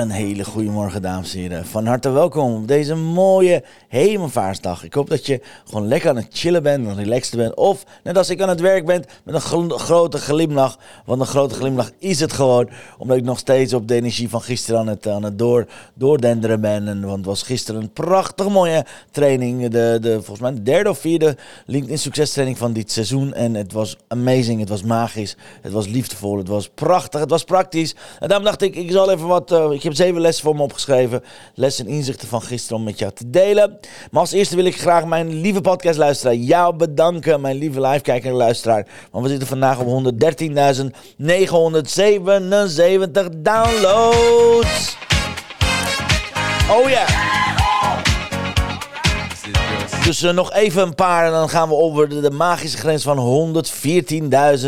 Een hele goede morgen, dames en heren. Van harte welkom op deze mooie hemelvaartsdag. Ik hoop dat je gewoon lekker aan het chillen bent, en relaxed bent. Of net als ik aan het werk ben, met een grote glimlach. Want een grote glimlach is het gewoon. Omdat ik nog steeds op de energie van gisteren aan het, aan het door, doordenderen ben. En, want het was gisteren een prachtig mooie training. De, de, volgens mij de derde of vierde LinkedIn succestraining van dit seizoen. En het was amazing, het was magisch, het was liefdevol, het was prachtig, het was praktisch. En daarom dacht ik, ik zal even wat eh, zeven lessen voor me opgeschreven. Lessen en inzichten van gisteren om met jou te delen. Maar als eerste wil ik graag mijn lieve podcastluisteraar jou bedanken. Mijn lieve live-kijker luisteraar. Want we zitten vandaag op 113.977 downloads. Oh ja. Dus uh, nog even een paar en dan gaan we over de, magische grens van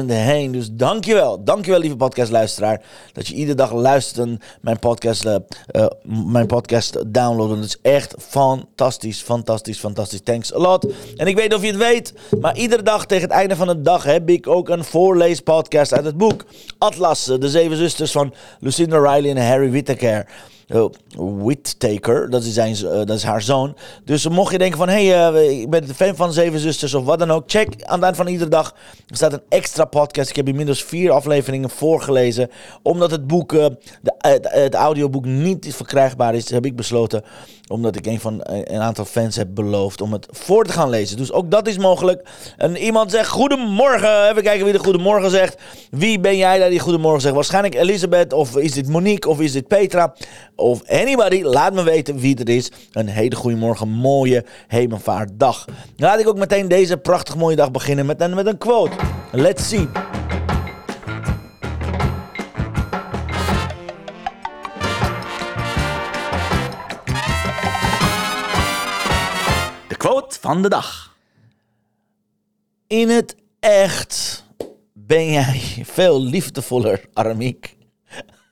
114.000 heen. Dus dankjewel, dankjewel lieve podcastluisteraar. Dat je iedere dag luistert en mijn podcast, uh, uh, mijn podcast downloaden. Dat is echt fantastisch, fantastisch, fantastisch. Thanks a lot. En ik weet of je het weet, maar iedere dag tegen het einde van de dag heb ik ook een voorleespodcast uit het boek. Atlas, de zeven zusters van Lucinda Riley en Harry Whittaker. Uh, Whittaker, dat is, dat is haar zoon. Dus mocht je denken van, hé, hey, uh, ik ben fan van Zeven Zusters of wat dan ook. Check aan het eind van iedere dag. Staat een extra podcast. Ik heb inmiddels vier afleveringen voorgelezen. Omdat het boek, de, het audioboek niet verkrijgbaar is, heb ik besloten omdat ik een van een aantal fans heb beloofd om het voor te gaan lezen. Dus ook dat is mogelijk. En iemand zegt goedemorgen. Even kijken wie de goedemorgen zegt. Wie ben jij daar die goedemorgen zegt? Waarschijnlijk Elisabeth of is dit Monique of is dit Petra? Of anybody. Laat me weten wie het is. Een hele goede morgen. Mooie hemelvaartdag. Laat ik ook meteen deze prachtig mooie dag beginnen met met een quote. Let's see. Van de dag. In het echt ben jij veel liefdevoller, Aramiek.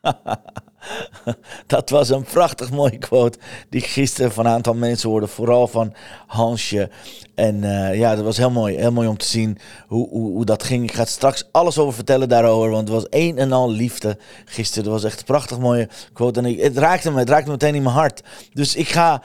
Dat was een prachtig mooie quote die gisteren van een aantal mensen hoorde. Vooral van Hansje. En uh, ja, dat was heel mooi. Heel mooi om te zien hoe, hoe, hoe, dat ging. Ik ga straks alles over vertellen daarover. Want het was een en al liefde gisteren. Dat was echt een prachtig mooie quote. En ik, het raakte me. Het raakte meteen in mijn hart. Dus ik ga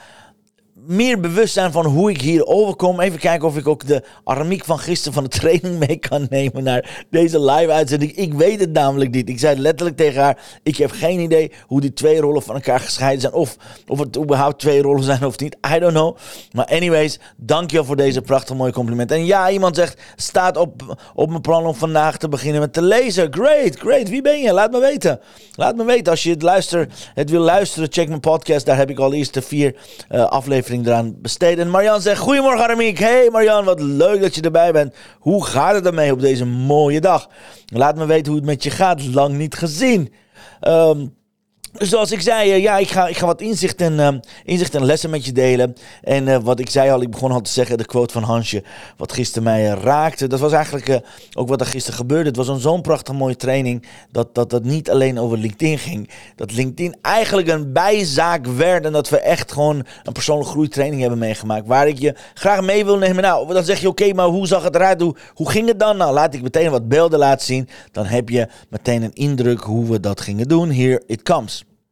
meer bewust zijn van hoe ik hier overkom. Even kijken of ik ook de armiek van gisteren van de training mee kan nemen naar deze live uitzending. Ik weet het namelijk niet. Ik zei letterlijk tegen haar: ik heb geen idee hoe die twee rollen van elkaar gescheiden zijn. Of, of het überhaupt twee rollen zijn of niet. I don't know. Maar anyways, dankjewel voor deze prachtig mooie compliment. En ja, iemand zegt, staat op, op mijn plan om vandaag te beginnen met te lezen. Great, great. Wie ben je? Laat me weten. Laat me weten. Als je het, luister, het wil luisteren, check mijn podcast. Daar heb ik al eerst de vier uh, afleveringen eraan besteden. En Marjan zegt, goedemorgen Aramiek. Hey Marjan, wat leuk dat je erbij bent. Hoe gaat het ermee op deze mooie dag? Laat me weten hoe het met je gaat. Lang niet gezien. Um, Zoals ik zei, uh, ja, ik ga, ik ga wat inzicht en, uh, inzicht en lessen met je delen. En uh, wat ik zei al, ik begon al te zeggen, de quote van Hansje, wat gisteren mij raakte. Dat was eigenlijk ook wat er gisteren gebeurde. Het was een zo'n prachtig mooie training, dat, dat dat niet alleen over LinkedIn ging. Dat LinkedIn eigenlijk een bijzaak werd en dat we echt gewoon een persoonlijke groeitraining hebben meegemaakt. Waar ik je graag mee wil nemen. Nou, dan zeg je, oké, maar hoe zag het eruit? Hoe, hoe ging het dan? Nou, laat ik meteen wat beelden laten zien. Dan heb je meteen een indruk hoe we dat gingen doen. Here it comes.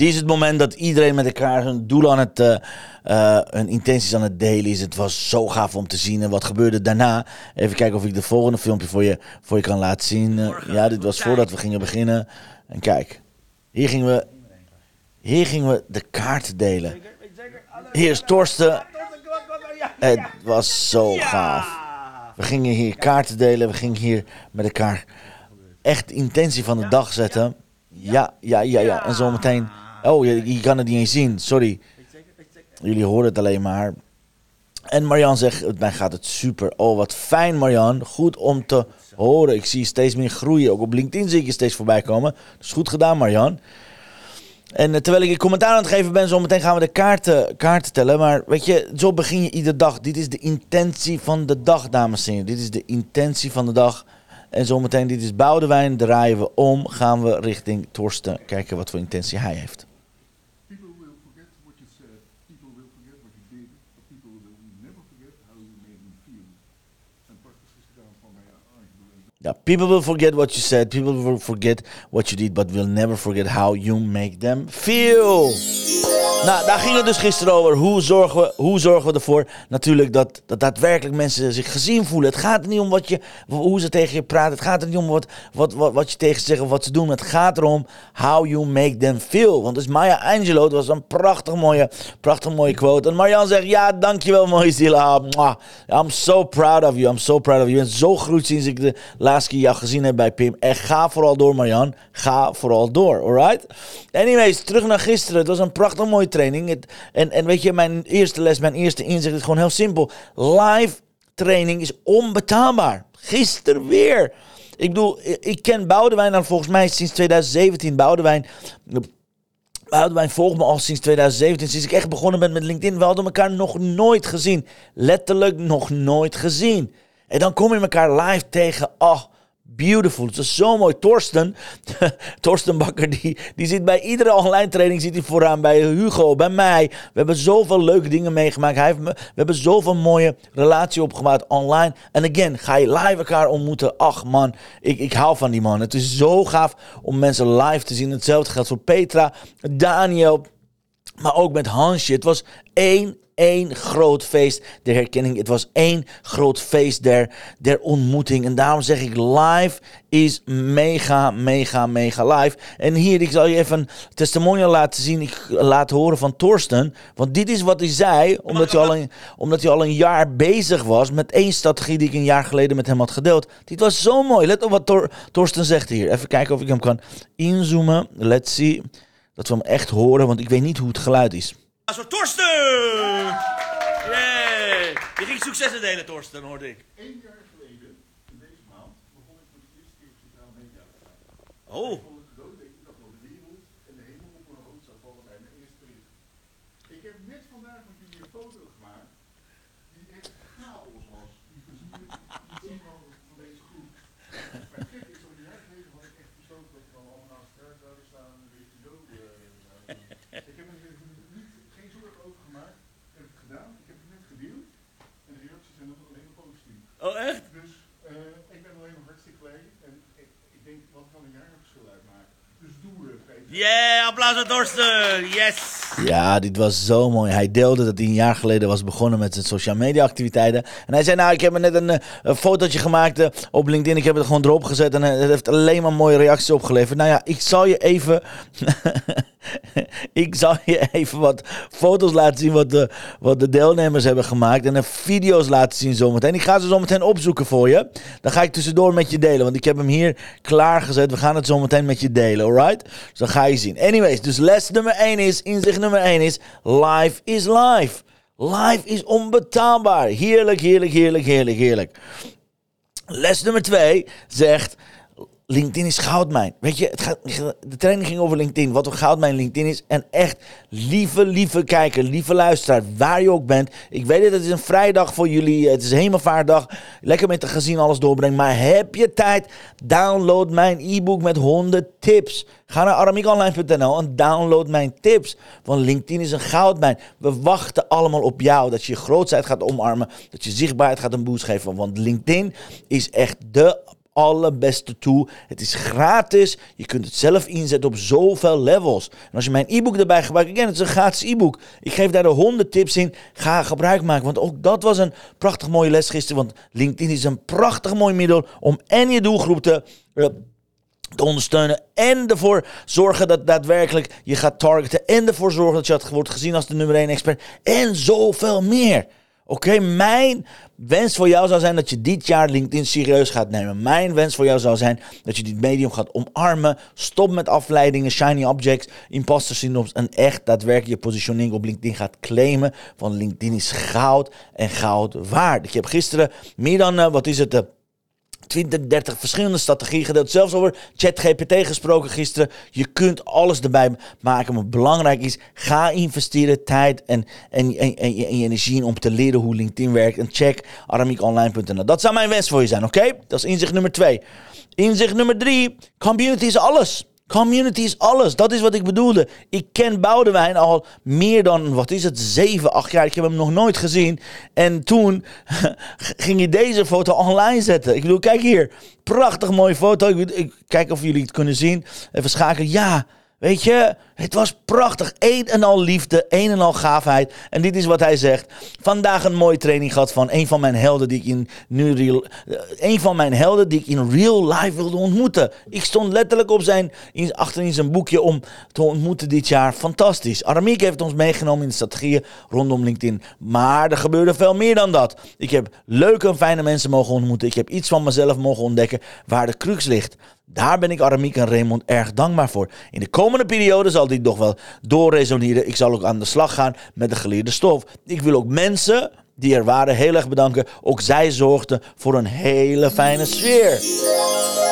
Dit is het moment dat iedereen met elkaar hun doel aan het, uh, uh, hun intenties aan het delen is. Het was zo gaaf om te zien. En wat gebeurde daarna? Even kijken of ik de volgende filmpje voor je, voor je kan laten zien. Uh, ja, dit was voordat we gingen beginnen. En kijk. Hier gingen we, hier gingen we de kaarten delen. Hier is Torsten. Het was zo gaaf. We gingen hier kaarten delen. We gingen hier met elkaar echt intentie van de dag zetten. Ja, ja, ja, ja. En zometeen... Oh, je, kan het niet eens zien. Sorry. Jullie horen het alleen maar. En Marjan zegt, mij gaat het super. Oh, wat fijn Marjan. Goed om te horen. Ik zie steeds meer groeien. Ook op LinkedIn zie ik je steeds voorbij komen. Dus goed gedaan Marjan. En eh, terwijl ik je commentaar aan het geven ben, zometeen gaan we de kaarten, kaarten tellen. Maar weet je, zo begin je iedere dag. Dit is de intentie van de dag, dames en heren. Dit is de intentie van de dag. En zometeen, dit is Boudewijn. Draaien we om, gaan we richting Torsten. Kijken wat voor intentie hij heeft. People will forget what you said, people will forget what you did, but people will never forget how you made them feel. En prachtig is gedaan van mij Ja, people will forget what you said. People will forget what you did, but will never forget how you make them feel. Nou, daar ging het dus gisteren over. Hoe zorgen we, hoe zorgen we ervoor natuurlijk dat, dat daadwerkelijk mensen zich gezien voelen. Het gaat er niet om wat je, hoe ze tegen je praten. Het gaat er niet om wat, wat, wat, wat je tegen ze zegt of wat ze doen. Het gaat erom how you make them feel. Want dus Maya Angelou, dat was een prachtig mooie, prachtig mooie quote. En Marianne zegt, ja, dankjewel Moisila. Mwah. I'm so proud of you. I'm so proud of you. Bent zo groot sinds ik de laatste gezien heb bij Pim. En ga vooral door Marianne. Ga vooral door, alright? Anyways, terug naar gisteren. Het was een prachtig mooie training. En, en weet je, mijn eerste les, mijn eerste inzicht is gewoon heel simpel. Live training is onbetaalbaar. Gisteren weer. Ik bedoel, ik ken Boudewijn dan volgens mij sinds 2017. Boudewijn, Boudewijn volgt me al sinds 2017. Sinds ik echt begonnen ben met LinkedIn. We hadden elkaar nog nooit gezien. Letterlijk nog nooit gezien. En dan kom je elkaar live tegen. Oh, beautiful. Het is zo mooi. Torsten, Torsten Bakker, die, die zit bij iedere online training zit hij vooraan. Bij Hugo, bij mij. We hebben zoveel leuke dingen meegemaakt. Hij heeft me, we hebben zoveel mooie relatie opgemaakt online. En again, ga je live elkaar ontmoeten. Ach man, ik, ik hou van die man. Het is zo gaaf om mensen live te zien. Hetzelfde geldt voor Petra, Daniel, maar ook met Hansje. Het was één één groot feest der herkenning. Het was één groot feest der, der ontmoeting. En daarom zeg ik live is mega, mega, mega live. En hier, ik zal je even een testimonial laten zien. Ik laat horen van Torsten. Want dit is wat hij zei, omdat hij al een, omdat hij al een jaar bezig was met één strategie die ik een jaar geleden met hem had gedeeld. Dit was zo mooi. Let op wat Tor, Torsten zegt hier. Even kijken of ik hem kan inzoomen. Let's see. Dat we hem echt horen, want ik weet niet hoe het geluid is. Zo, Torsten! Yay! Je ging successen delen, Torsten, hoorde ik. Eén jaar geleden, in deze maand, begon ik met de eerste keer sociale media. Oh, Yeah, applaus Torsten! Yes! Ja, dit was zo mooi. Hij deelde dat hij een jaar geleden was begonnen met zijn social media activiteiten. En hij zei, nou, ik heb net een, eh, een fotootje gemaakt eh, op LinkedIn. Ik heb het gewoon erop gezet en het heeft alleen maar mooie reacties opgeleverd. Nou ja, ik zal je even... ik zal je even wat foto's laten zien wat de, wat de deelnemers hebben gemaakt. En de video's laten zien zometeen. Ik ga ze zometeen opzoeken voor je. Dan ga ik tussendoor met je delen. Want ik heb hem hier klaargezet. We gaan het zometeen met je delen, alright? Dus dan ga je zien. Anyways, dus les nummer 1 is, inzicht nummer 1 is, life is life. Life is onbetaalbaar. Heerlijk, heerlijk, heerlijk, heerlijk, heerlijk. Les nummer 2 zegt, LinkedIn is goudmijn. Weet je, het gaat, de training ging over LinkedIn. Wat een goudmijn LinkedIn is. En echt, lieve, lieve kijker, lieve luisteraar, waar je ook bent. Ik weet het, het is een vrijdag voor jullie. Het is hemelvaartdag. Lekker met de gezin alles doorbrengen. Maar heb je tijd? Download mijn e-book met 100 tips. Ga naar aramiekonline.nl en download mijn tips. Want LinkedIn is een goudmijn. We wachten allemaal op jou. Dat je je grootheid gaat omarmen. Dat je zichtbaarheid gaat een boost geven. Want LinkedIn is echt de allerbeste tool. Het is gratis. Je kunt het zelf inzetten op zoveel levels. En als je mijn e-book erbij gebruikt, again, het is een gratis e-book. Ik geef daar de 100 tips in. Ga gebruik maken. Want ook dat was een prachtig mooie les gisteren. Want LinkedIn is een prachtig mooi middel om en je doelgroep te. eh, te ondersteunen en ervoor zorgen dat daadwerkelijk je gaat targeten en ervoor zorgen dat je wordt gezien als de nummer 1 expert en zoveel meer. Oké, mijn wens voor jou zou zijn dat je dit jaar LinkedIn serieus gaat nemen. Mijn wens voor jou zou zijn dat je dit medium gaat omarmen. Stop met afleidingen, shiny objects, imposter syndromes en echt daadwerkelijk je positioning op LinkedIn gaat claimen. Want LinkedIn is goud en goud waard. Ik heb gisteren meer dan, uh, wat is het, uh, 20, 30 verschillende strategieën gedeeld. Zelfs over ChatGPT gesproken gisteren. Je kunt alles erbij maken. Maar belangrijk is, ga investeren tijd en, en, en, en, energie om te leren hoe LinkedIn werkt. En check aramiekonline.nl. Dat zou mijn wens voor je zijn, oké? Dat is inzicht nummer twee. Inzicht nummer drie, community is alles. Community is alles. Dat is wat ik bedoelde. Ik ken Boudewijn al meer dan, wat is het, 7, 8 jaar. Ik heb hem nog nooit gezien. En toen ging hij deze foto online zetten. Ik bedoel, kijk hier. Prachtig mooie foto. Ik, ik kijk of jullie het kunnen zien. Even schakelen. Ja, Weet je, het was prachtig. Een en al liefde, een en al gaafheid. En dit is wat hij zegt. Vandaag een mooie training gehad van een van mijn helden die ik in nu real, eh, een van mijn helden die ik in real life wilde ontmoeten. Ik stond letterlijk op zijn, in, achter in zijn boekje om te ontmoeten dit jaar. Fantastisch. Aramiek heeft ons meegenomen in de strategieën rondom LinkedIn. Maar er gebeurde veel meer dan dat. Ik heb leuke en fijne mensen mogen ontmoeten. Ik heb iets van mezelf mogen ontdekken waar de crux ligt. Daar ben ik Aramiek en Raymond erg dankbaar voor. In de komende periode zal dit nog wel doorresoneren. Ik zal ook aan de slag gaan met de geleerde stof. Ik wil ook mensen die er waren heel erg bedanken. Ook zij zorgden voor een hele fijne sfeer.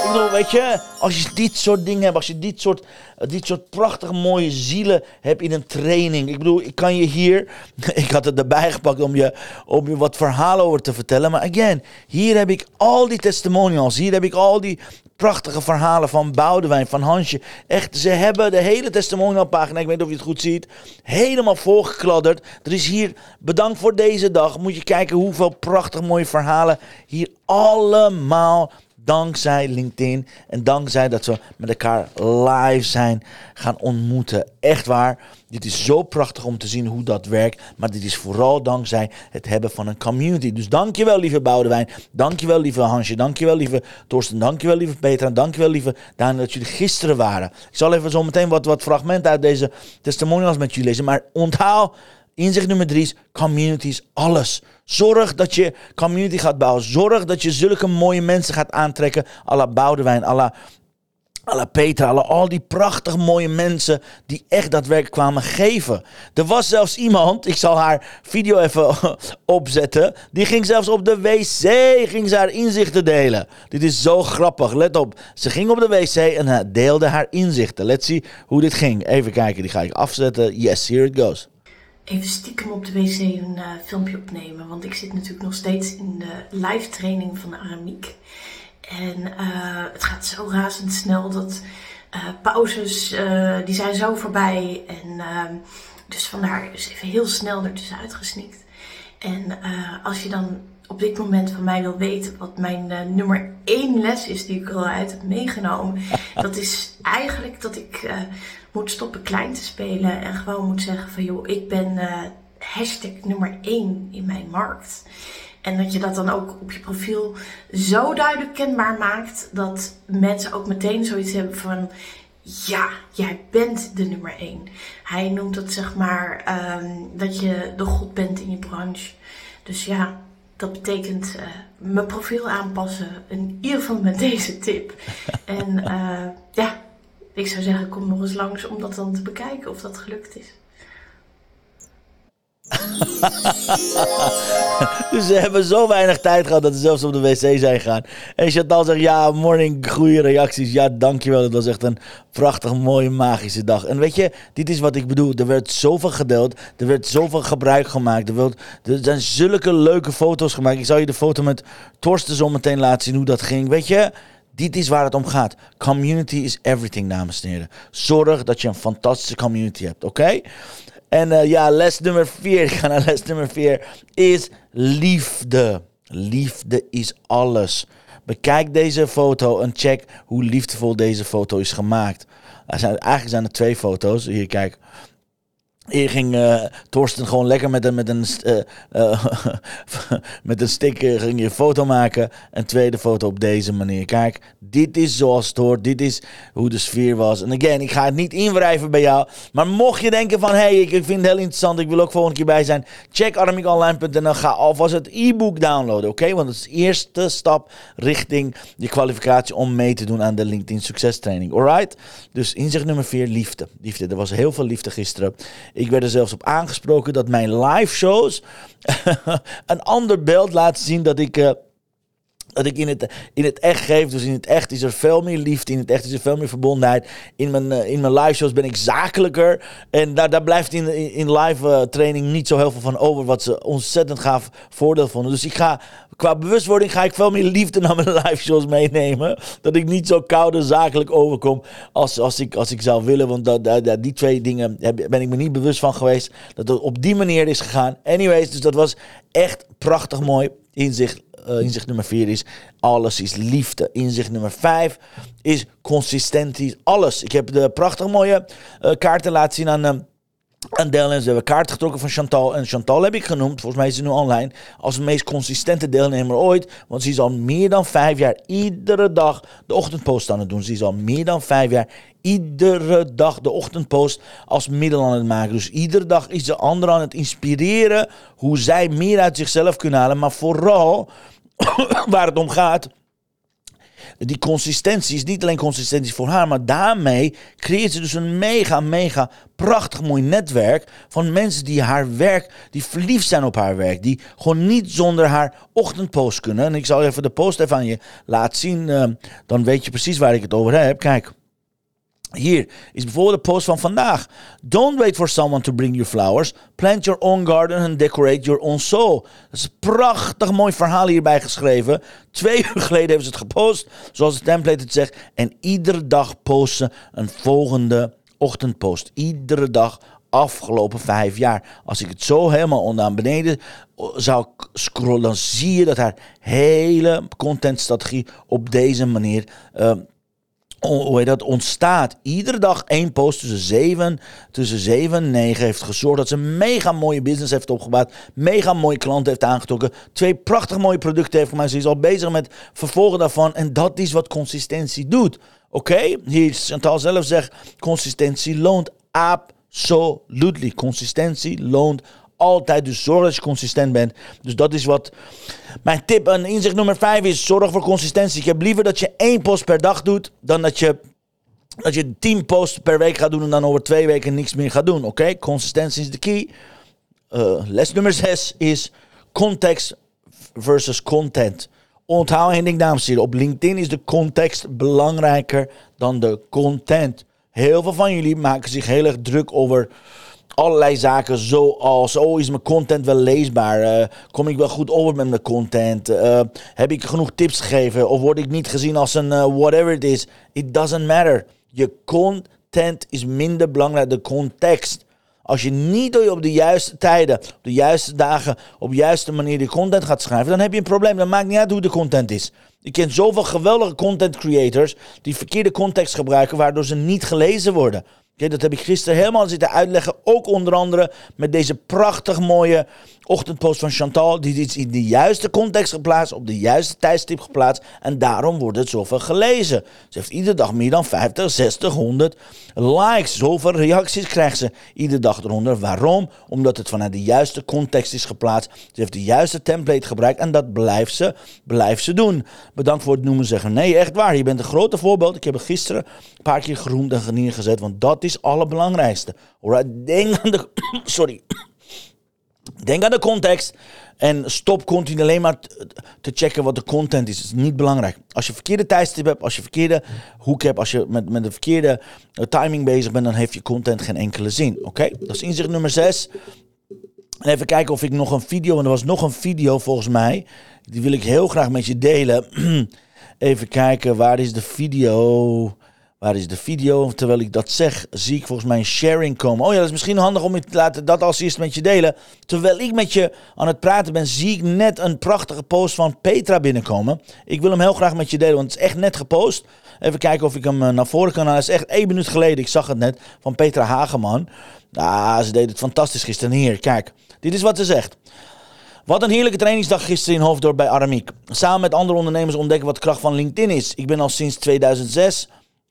Ik bedoel, weet je, als je dit soort dingen hebt, als je dit soort, dit soort prachtige mooie zielen hebt in een training. Ik bedoel, ik kan je hier, ik had het erbij gepakt om je, om je wat verhalen over te vertellen. Maar again, hier heb ik al die testimonials, hier heb ik al die prachtige verhalen van Boudewijn, van Hansje. Echt, ze hebben de hele testimonialpagina, ik weet niet of je het goed ziet, helemaal volgekladderd. Er is hier, bedankt voor deze dag, moet je kijken hoeveel prachtig mooie verhalen hier allemaal dankzij LinkedIn en dankzij dat we met elkaar live zijn gaan ontmoeten. Echt waar. Dit is zo prachtig om te zien hoe dat werkt. Maar dit is vooral dankzij het hebben van een community. Dus dankjewel, lieve Boudewijn. Dankjewel, lieve Hansje. Dankjewel, lieve Torsten. Dankjewel, lieve Petra. Dankjewel, lieve Daan, dat jullie gisteren waren. Ik zal even zo meteen wat, wat fragmenten uit deze testimonials met jullie lezen. Maar onthaal, inzicht nummer drie is community is alles. Zorg dat je community gaat bouwen. Zorg dat je zulke mooie mensen gaat aantrekken. Alla Boudewijn, alla Alla Petra, alle, al die prachtig mooie mensen die echt daadwerkelijk kwamen geven. Er was zelfs iemand, ik zal haar video even opzetten. Die ging zelfs op de wc, ging ze haar inzichten delen. Dit is zo grappig, let op. Ze ging op de wc en deelde haar inzichten. Let's see hoe dit ging. Even kijken, die ga ik afzetten. Yes, here it goes even stiekem op de wc een uh, filmpje opnemen. Want ik zit natuurlijk nog steeds in de live training van de Aramiek. En uh, het gaat zo razendsnel dat uh, pauzes, die zijn zo voorbij. En ehm, dus vandaar is even heel snel ertussen uitgesnikt. En als je dan op dit moment van mij wil weten wat mijn nummer één les is die ik eruit heb meegenomen. Dat is eigenlijk dat ik moet stoppen klein te spelen en gewoon moet zeggen van joh, ik ben uh, hashtag nummer 1 in mijn markt. En dat je dat dan ook op je profiel zo duidelijk kenbaar maakt dat mensen ook meteen zoiets hebben van ja, jij bent de nummer 1. Hij noemt het zeg maar um, dat je de god bent in je branche. Dus ja, dat betekent uh, mijn profiel aanpassen. In ieder geval met deze tip. en uh, ja, ik zou zeggen, kom nog eens langs om dat dan te bekijken of dat gelukt is. dus ze hebben zo weinig tijd gehad dat ze zelfs op de wc zijn gegaan. En Chantal zegt, ja, morning, goede reacties. Ja, dankjewel. Het was echt een prachtig, mooie, magische dag. En weet je, dit is wat ik bedoel. Er werd zoveel gedeeld. Er werd zoveel gebruik gemaakt. Er, werd, er zijn zulke leuke foto's gemaakt. Ik zal je de foto met Torsten zo meteen laten zien hoe dat ging. Weet je... Dit is waar het om gaat. Community is everything, dames en heren. Zorg dat je een fantastische community hebt, oké? En uh, ja, les nummer vier, ik ga naar les nummer vier, is liefde. Liefde is alles. Bekijk deze foto en check hoe liefdevol deze foto is gemaakt. Er zijn, eigenlijk zijn er twee foto's. Hier, kijk. Hier ging eh, Torsten gewoon lekker met een, met een, eh, eh, met een stick ging je een foto maken. Een tweede foto op deze manier. Kijk, dit is zoals het hoort. Dit is hoe de sfeer was. En again, ik ga het niet invrijven bij jou. Maar mocht je denken van, hé, hey, ik, ik vind het heel interessant. Ik wil ook volgende keer bij zijn. Check aramiekonline.nl. Ga alvast het e-book downloaden, oké? Want het is de eerste stap richting je kwalificatie om mee te doen aan de LinkedIn succestraining. Alright? Dus inzicht nummer 4, liefde. Liefde. Er was heel veel liefde gisteren. Ik werd er zelfs op aangesproken dat mijn live shows een ander beeld laten zien dat ik. Dat ik in het, in het echt geef. Dus in het echt is er veel meer liefde. In het echt is er veel meer verbondenheid. In mijn, eh, in mijn live shows ben ik zakelijker. En daar, daar blijft in, in, live eh, training niet zo heel veel van over. Wat ze ontzettend gaaf voordeel vonden. Dus ik ga, qua bewustwording ga ik veel meer liefde naar mijn live shows meenemen. Dat ik niet zo koud en zakelijk overkom als, als, ik, als ik zou willen. Want dat, dat, die twee dingen ben ik me niet bewust van geweest. Dat het op die manier is gegaan. Anyways, dus dat was echt prachtig mooi. Inzicht eh, inzicht nummer 4 is alles is liefde. Inzicht nummer 5 is consistentie. Alles. Ik heb de prachtig mooie eh, kaarten laten zien aan. Aan deelnemers. Hebben kaart getrokken van Chantal. En Chantal heb ik genoemd, volgens mij is ze nu online, als de meest consistente deelnemer ooit. Want ze is al meer dan vijf jaar iedere dag de ochtendpost aan het doen. Ze is al meer dan vijf jaar iedere dag de ochtendpost als middel aan het maken. Dus iedere dag is de ander aan het inspireren hoe zij meer uit zichzelf kunnen halen. Maar vooral waar het om gaat, die consistentie is niet alleen consistentie voor haar, maar daarmee creëert ze dus een mega, mega prachtig mooi netwerk van mensen die haar werk, die verliefd zijn op haar werk, die gewoon niet zonder haar ochtendpost kunnen. En ik zal even de post even aan je laten zien, eh, dan weet je precies waar ik het over heb. Kijk. Hier is bijvoorbeeld de post van vandaag. Don't wait for someone to bring you flowers. Plant your own garden and decorate your own soul. Dat is een prachtig mooi verhaal hierbij geschreven. Twee uur geleden hebben ze het gepost, zoals de template het zegt. En iedere dag posten een volgende ochtendpost. Iedere dag afgelopen vijf jaar. Als ik het zo helemaal onder naar beneden zou scrollen, dan zie je dat haar hele contentstrategie op deze manier eh, o- hoe dat, ontstaat. Iedere dag één post tussen 7, tussen 7 en 9 heeft gezorgd dat ze een mega mooie business heeft opgebouwd. Mega mooie klanten heeft aangetrokken. Twee prachtig mooie producten heeft gemaakt. Ze is al bezig met vervolgen daarvan. En dat is wat consistentie doet. Oké, hier Chantal zelf zegt, consistentie loont absolutely. Consistentie loont altijd. Dus zorg dat je consistent bent. Dus dat is wat mijn tip en inzicht nummer 5 is: zorg voor consistentie. Ik heb liever dat je één post per dag doet dan dat je. Dat je 10 posts per week gaat doen en dan over twee weken niks meer gaat doen. Oké, consistentie is de key. Eh, les nummer 6 is context versus content. Onthoud één ding, dames en heren. Op LinkedIn is de context belangrijker dan de content. Heel veel van jullie maken zich heel erg druk over allerlei zaken zoals... Oh, is mijn content wel leesbaar? Eh, kom ik wel goed over met mijn content? Eh, heb ik genoeg tips gegeven? Of word ik niet gezien als een eh, whatever it is? It doesn't matter. Je content is minder belangrijk de context. Als je niet op de juiste tijden, op de juiste dagen, op de juiste manier de content gaat schrijven, dan heb je een probleem. Dan maakt niet uit hoe de content is. Ik ken zoveel geweldige content creators die verkeerde context gebruiken, waardoor ze niet gelezen worden. Oké, dat heb ik gisteren helemaal zitten uitleggen. Ook onder andere met deze prachtig mooie ochtendpost van Chantal. Die is in de juiste context geplaatst, op de juiste tijdstip geplaatst. En daarom wordt het zoveel gelezen. Ze heeft iedere dag meer dan 50, 60, 100 likes. Zoveel reacties krijgt ze iedere dag eronder. Waarom? Omdat het vanuit de juiste context is geplaatst. Ze heeft de juiste template gebruikt en dat blijft ze, blijft ze doen. Bedankt voor het noemen zeggen. Nee, echt waar. Je bent een grote voorbeeld. Ik heb het gisteren een paar keer geroemd en neergezet, want dat is het allerbelangrijkste. Alright, denk aan de... Sorry. Denk aan de context en stop continu alleen maar te checken wat de content is. Dat is niet belangrijk. Als je verkeerde tijdstip hebt, als je verkeerde hoek hebt, als je met, met de verkeerde eh, timing bezig bent, dan heeft je content geen enkele zin. Oké? Dat is inzicht nummer 6. En even kijken of ik nog een video, en er was nog een video volgens mij, die wil ik heel graag met je delen. even kijken, waar is de video? Waar is de video? Terwijl ik dat zeg, zie ik volgens mij sharing komen. Oh ja, dat is misschien handig om je te laten dat als eerst met je delen. Terwijl ik met je aan het praten ben, zie ik net een prachtige post van Petra binnenkomen. Ik wil hem heel graag met je delen, want het is echt net gepost. Even kijken of ik hem eh, naar voren kan halen. Het is echt één minuut geleden, ik zag het net, van Petra Hageman. Ah, ze deed het fantastisch gisteren. Hier, kijk. Dit is wat ze zegt. Wat een heerlijke trainingsdag gisteren in Hoofddorp bij Aramiek. Samen met andere ondernemers ontdekken wat de kracht van LinkedIn is. Ik ben al sinds 2006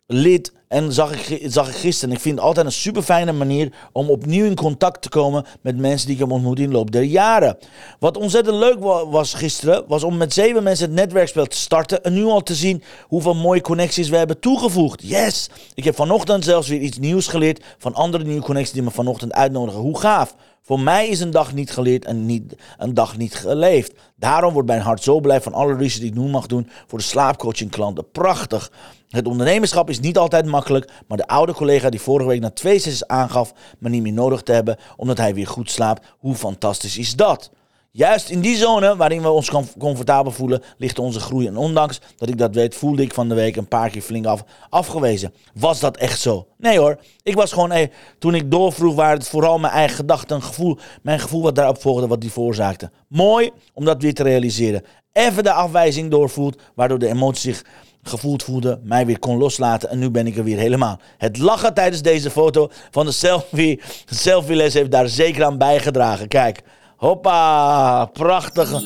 lid en zag ik, zag ik gisteren. Ik vind het altijd een super fijne manier om opnieuw in contact te komen met mensen die ik heb ontmoet in de loop der jaren. Wat ontzettend leuk wa- was gisteren, was om met zeven mensen het netwerkspel te starten. En nu al te zien hoeveel mooie connecties we hebben toegevoegd. Yes! Ik heb vanochtend zelfs weer iets nieuws geleerd van andere nieuwe connecties die me vanochtend uitnodigen. Hoe gaaf! Voor mij is een dag niet geleerd en niet, een dag niet geleefd. Daarom wordt mijn hart zo blij van alle research die ik nu mag doen voor de slaapcoaching klanten. Prachtig. Het ondernemerschap is niet altijd makkelijk, maar de oude collega die vorige week na twee sessies aangaf me niet meer nodig te hebben omdat hij weer goed slaapt, hoe fantastisch is dat? Juist in die zone waarin we ons com- comfortabel voelen, ligt onze groei. En ondanks dat ik dat weet, voelde ik van de week een paar keer flink af, afgewezen. Was dat echt zo? Nee hoor. Ik was gewoon, eh, toen ik doorvroeg, waren het vooral mijn eigen gedachten, gevoel, mijn gevoel wat daarop volgde, wat die veroorzaakte. Mooi om dat weer te realiseren. Even de afwijzing doorvoelt, waardoor de emotie zich gevoeld voelde, mij weer kon loslaten en nu ben ik er weer helemaal. Het lachen tijdens deze foto van de selfie, de selfie-les heeft daar zeker aan bijgedragen. Kijk, hoppa, prachtige,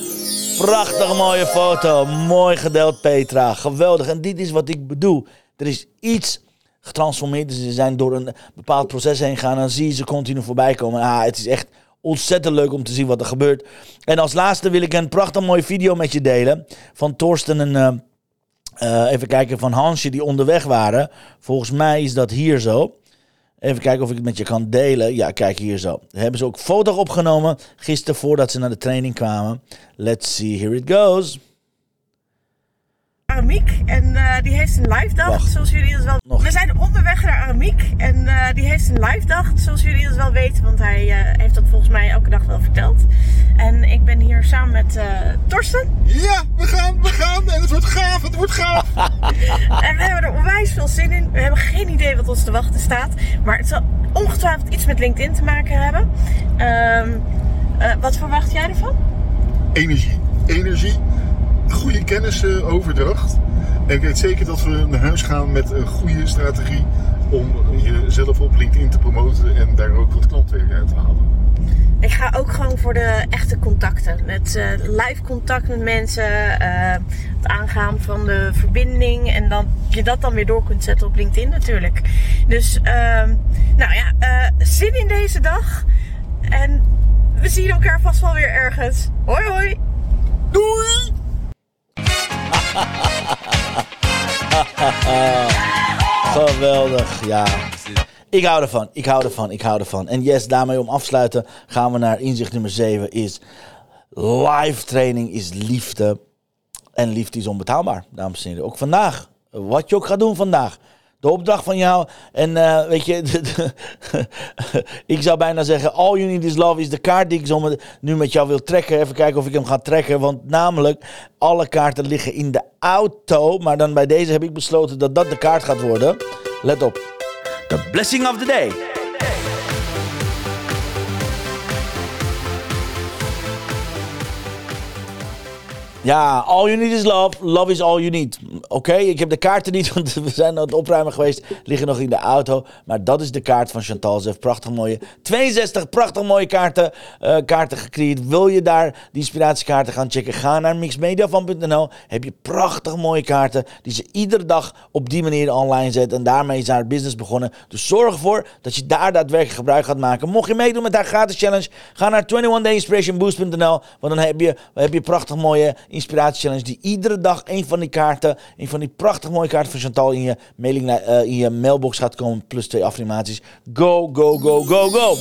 prachtige mooie foto. Mooi gedeeld Petra, geweldig. En dit is wat ik bedoel. Er is iets getransformeerd, dus ze zijn door een bepaald proces heen gegaan en dan zie je ze continu voorbij komen. Ah, het is echt ontzettend leuk om te zien wat er gebeurt. En als laatste wil ik een prachtig mooie video met je delen van Torsten en... eh, eh, even kijken van Hansje die onderweg waren. Volgens mij is dat hier zo. Even kijken of ik het met je kan delen. Ja, kijk hier zo. Hebben ze ook foto opgenomen gisteren voordat ze naar de training kwamen. Let's see, here it goes. Aramiek en eh, die heeft een live dag, Wacht. zoals jullie dat wel. Nog. We zijn onderweg naar Aramiek en eh, die heeft een live dag, zoals jullie dat wel weten, want hij eh, heeft dat volgens mij elke dag wel verteld. En ik ben hier samen met eh, Torsten Ja, we gaan, we gaan. En het wordt gaaf, het wordt gaaf. en we hebben er onwijs veel zin in. We hebben geen idee wat ons te wachten staat, maar het zal ongetwijfeld iets met LinkedIn te maken hebben. Ehm, eh, wat verwacht jij ervan? Energie. Energie. Goede kennissenoverdracht. En ik weet zeker dat we naar huis gaan met een goede strategie om jezelf op LinkedIn te promoten en daar ook wat klantwerk uit te halen. Ik ga ook gewoon voor de echte contacten. Het eh, live contact met mensen. eh, het aangaan van de verbinding. En dan je dat dan weer door kunt zetten op LinkedIn natuurlijk. Dus ehm, nou ja, eh, zin in deze dag. En we zien elkaar vast wel weer ergens. Hoi hoi! Doei! Geweldig, ja. Ik hou ervan, ik hou ervan, ik hou ervan. En yes, daarmee om afsluiten gaan we naar inzicht nummer 7 is live training is liefde. En liefde is onbetaalbaar, dames en heren. Ook vandaag, wat je ook gaat doen vandaag. De opdracht van jou. En eh, weet je, ik zou bijna zeggen: All You Need Is Love is de kaart die ik zo met- nu met jou wil trekken. Even kijken of ik hem ga trekken. Want namelijk, alle kaarten liggen in de auto. Maar dan bij deze heb ik besloten dat dat de kaart gaat worden. Let op. The blessing of the day. Ja, all you need is love. Love is all you need. Oké, ik heb de kaarten niet, want we zijn aan het opruimen geweest. Liggen nog in de auto. Maar dat is de kaart van Chantal. Ze heeft prachtig mooie, 62 prachtig mooie kaarten, eh, kaarten gecreëerd. Wil je daar die inspiratiekaarten gaan checken? Ga naar mixmediafan.nl. Heb je prachtig mooie kaarten die ze iedere dag op die manier online zet. En daarmee is haar business begonnen. Dus zorg ervoor dat je daar daadwerkelijk gebruik gaat maken. Mocht je meedoen met haar gratis challenge, ga naar 21dayinspirationboost.nl. Want dan heb je, heb je prachtig mooie inspiratiechallenge die iedere dag een van die kaarten, een van die prachtig mooie kaarten van Chantal in je, mailing, eh, in je mailbox gaat komen. Plus twee affirmaties. Go, go, go, go, go.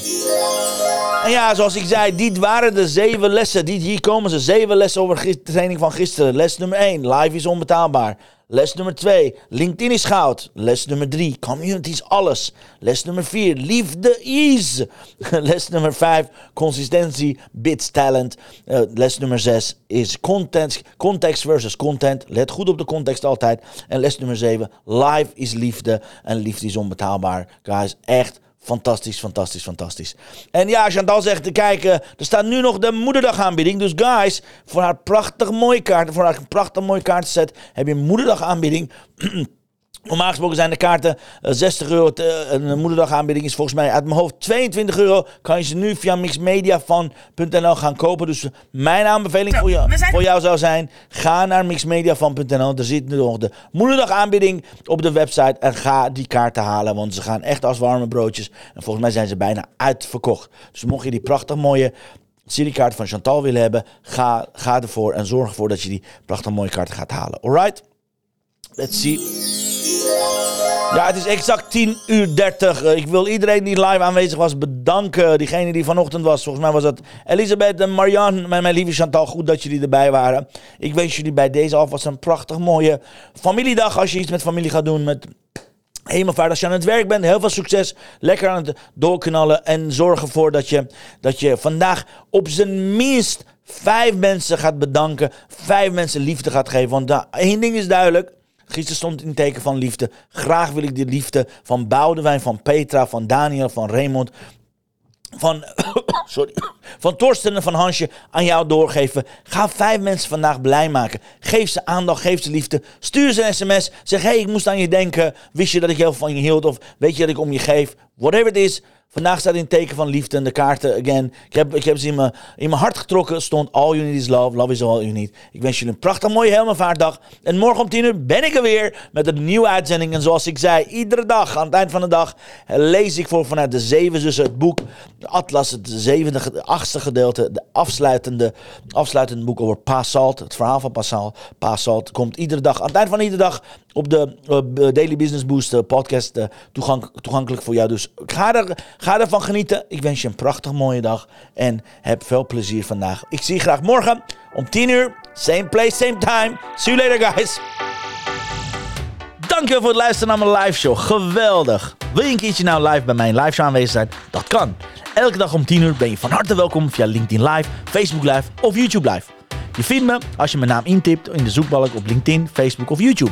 En ja, zoals ik zei, dit waren de zeven lessen. Dit, hier komen ze. Zeven lessen over de training van gisteren. Les nummer 1, live is onbetaalbaar. Les nummer 2, LinkedIn is goud. Les nummer 3, community is alles. Les nummer 4, liefde is. Les nummer 5, consistentie, bits, talent. Uh, les nummer 6 is content, context versus content. Let goed op de context altijd. En les nummer 7, live is liefde. En liefde is onbetaalbaar. Guys, echt Fantastisch, fantastisch, fantastisch. En ja, Chantal zegt te kijken, er staat nu nog de moederdag aanbieding. Dus guys, voor haar prachtig mooie kaart, voor haar prachtig mooie kaartset, heb je een moederdag aanbieding. Normaal gesproken zijn de kaarten 60 eh, euro. Een moederdag is volgens mij uit mijn hoofd 22 euro. Kan je ze nu via mixmediafan.nl gaan kopen. Dus mijn aanbeveling voor, jou, voor jou zou zijn: ga naar mixmediafan.nl. Er zit nu nog de moederdag aanbieding op de website. En ga die kaarten halen, want ze gaan echt als warme broodjes. En volgens mij zijn ze bijna uitverkocht. Dus mocht je die prachtig mooie seriekaart van Chantal willen hebben, ga, ga ervoor en zorg ervoor dat je die prachtig mooie kaarten gaat halen. Alright? Let's see. Ja, het is exact 10 uur 30. Eh, ik wil iedereen die live aanwezig was bedanken. Diegene die vanochtend was. Volgens mij was dat Elisabeth en Marianne. Mijn lieve Chantal. Goed dat jullie erbij waren. Ik wens jullie bij deze alvast een prachtig mooie familiedag. Als je iets met familie gaat doen. Met Hemelvaart, als je aan het werk bent, heel veel succes. Lekker aan het doorknallen. En zorg ervoor dat je, dat je vandaag op zijn minst vijf mensen gaat bedanken. Vijf mensen liefde gaat geven. Want één ding is duidelijk. Gisteren stond in teken van liefde. Graag wil ik de liefde van Boudewijn, van Petra, van Daniel, van Raymond, van, sorry, van Torsten en van Hansje aan jou doorgeven. Ga vijf mensen vandaag blij maken. Geef ze aandacht, geef ze liefde. Stuur ze een sms. Zeg, hé, hey, ik moest aan je denken. Wist je dat ik heel van je hield? Of weet je dat ik om je geef? Whatever it is. Vandaag staat in teken van liefde de kaarten, again. Ik heb, ik heb ze in mijn, in mijn hart getrokken. Stond all you need is love. Love is all you need. Ik wens jullie een prachtig mooie Helmenvaartdag. En morgen om 10 uur ben ik er weer met een nieuwe uitzending. En zoals ik zei, iedere dag, aan het eind van de dag, lees ik voor vanuit de Zeven Zussen het boek. Atlas, het zevende, de achtste gedeelte. De afsluitende, afsluitende boek over Pasalt. Het verhaal van Pasal. Pasalt komt iedere dag, aan het eind van iedere dag, op de Daily Business Boost uh, podcast toegank, toegankelijk voor jou. Dus ga, er, ga ervan genieten. Ik wens je een prachtig mooie dag en heb veel plezier vandaag. Ik zie je graag morgen om 10 uur. Same place, same time. See you later, guys. Dankjewel voor het luisteren naar mijn live show. Geweldig. Wil je een keertje nou live bij mijn live show zijn? Dat kan. Elke dag om 10 uur ben je van harte welkom via LinkedIn Live, Facebook Live of YouTube Live. Je vindt me als je mijn naam intipt in de zoekbalk op LinkedIn, Facebook of YouTube.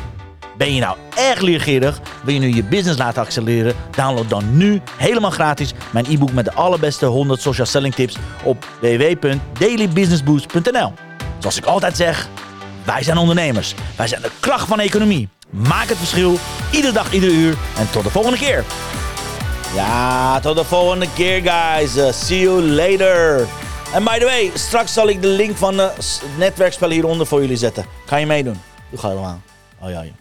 Ben je nou erg leergierig? Wil je nu je business laten accelereren? Download dan nu helemaal gratis mijn e-book met de allerbeste 100 social selling tips op www.dailybusinessboost.nl. Zoals ik altijd zeg, wij zijn ondernemers. Wij zijn de kracht van de economie. Maak het verschil, iedere dag, iedere uur. En tot de volgende keer. Ja, tot de volgende keer, guys. Uh, see you later. En by the way, straks zal ik de link van het netwerkspel hieronder voor jullie zetten. Kan je meedoen? Doe ga allemaal. Oh ja, ja.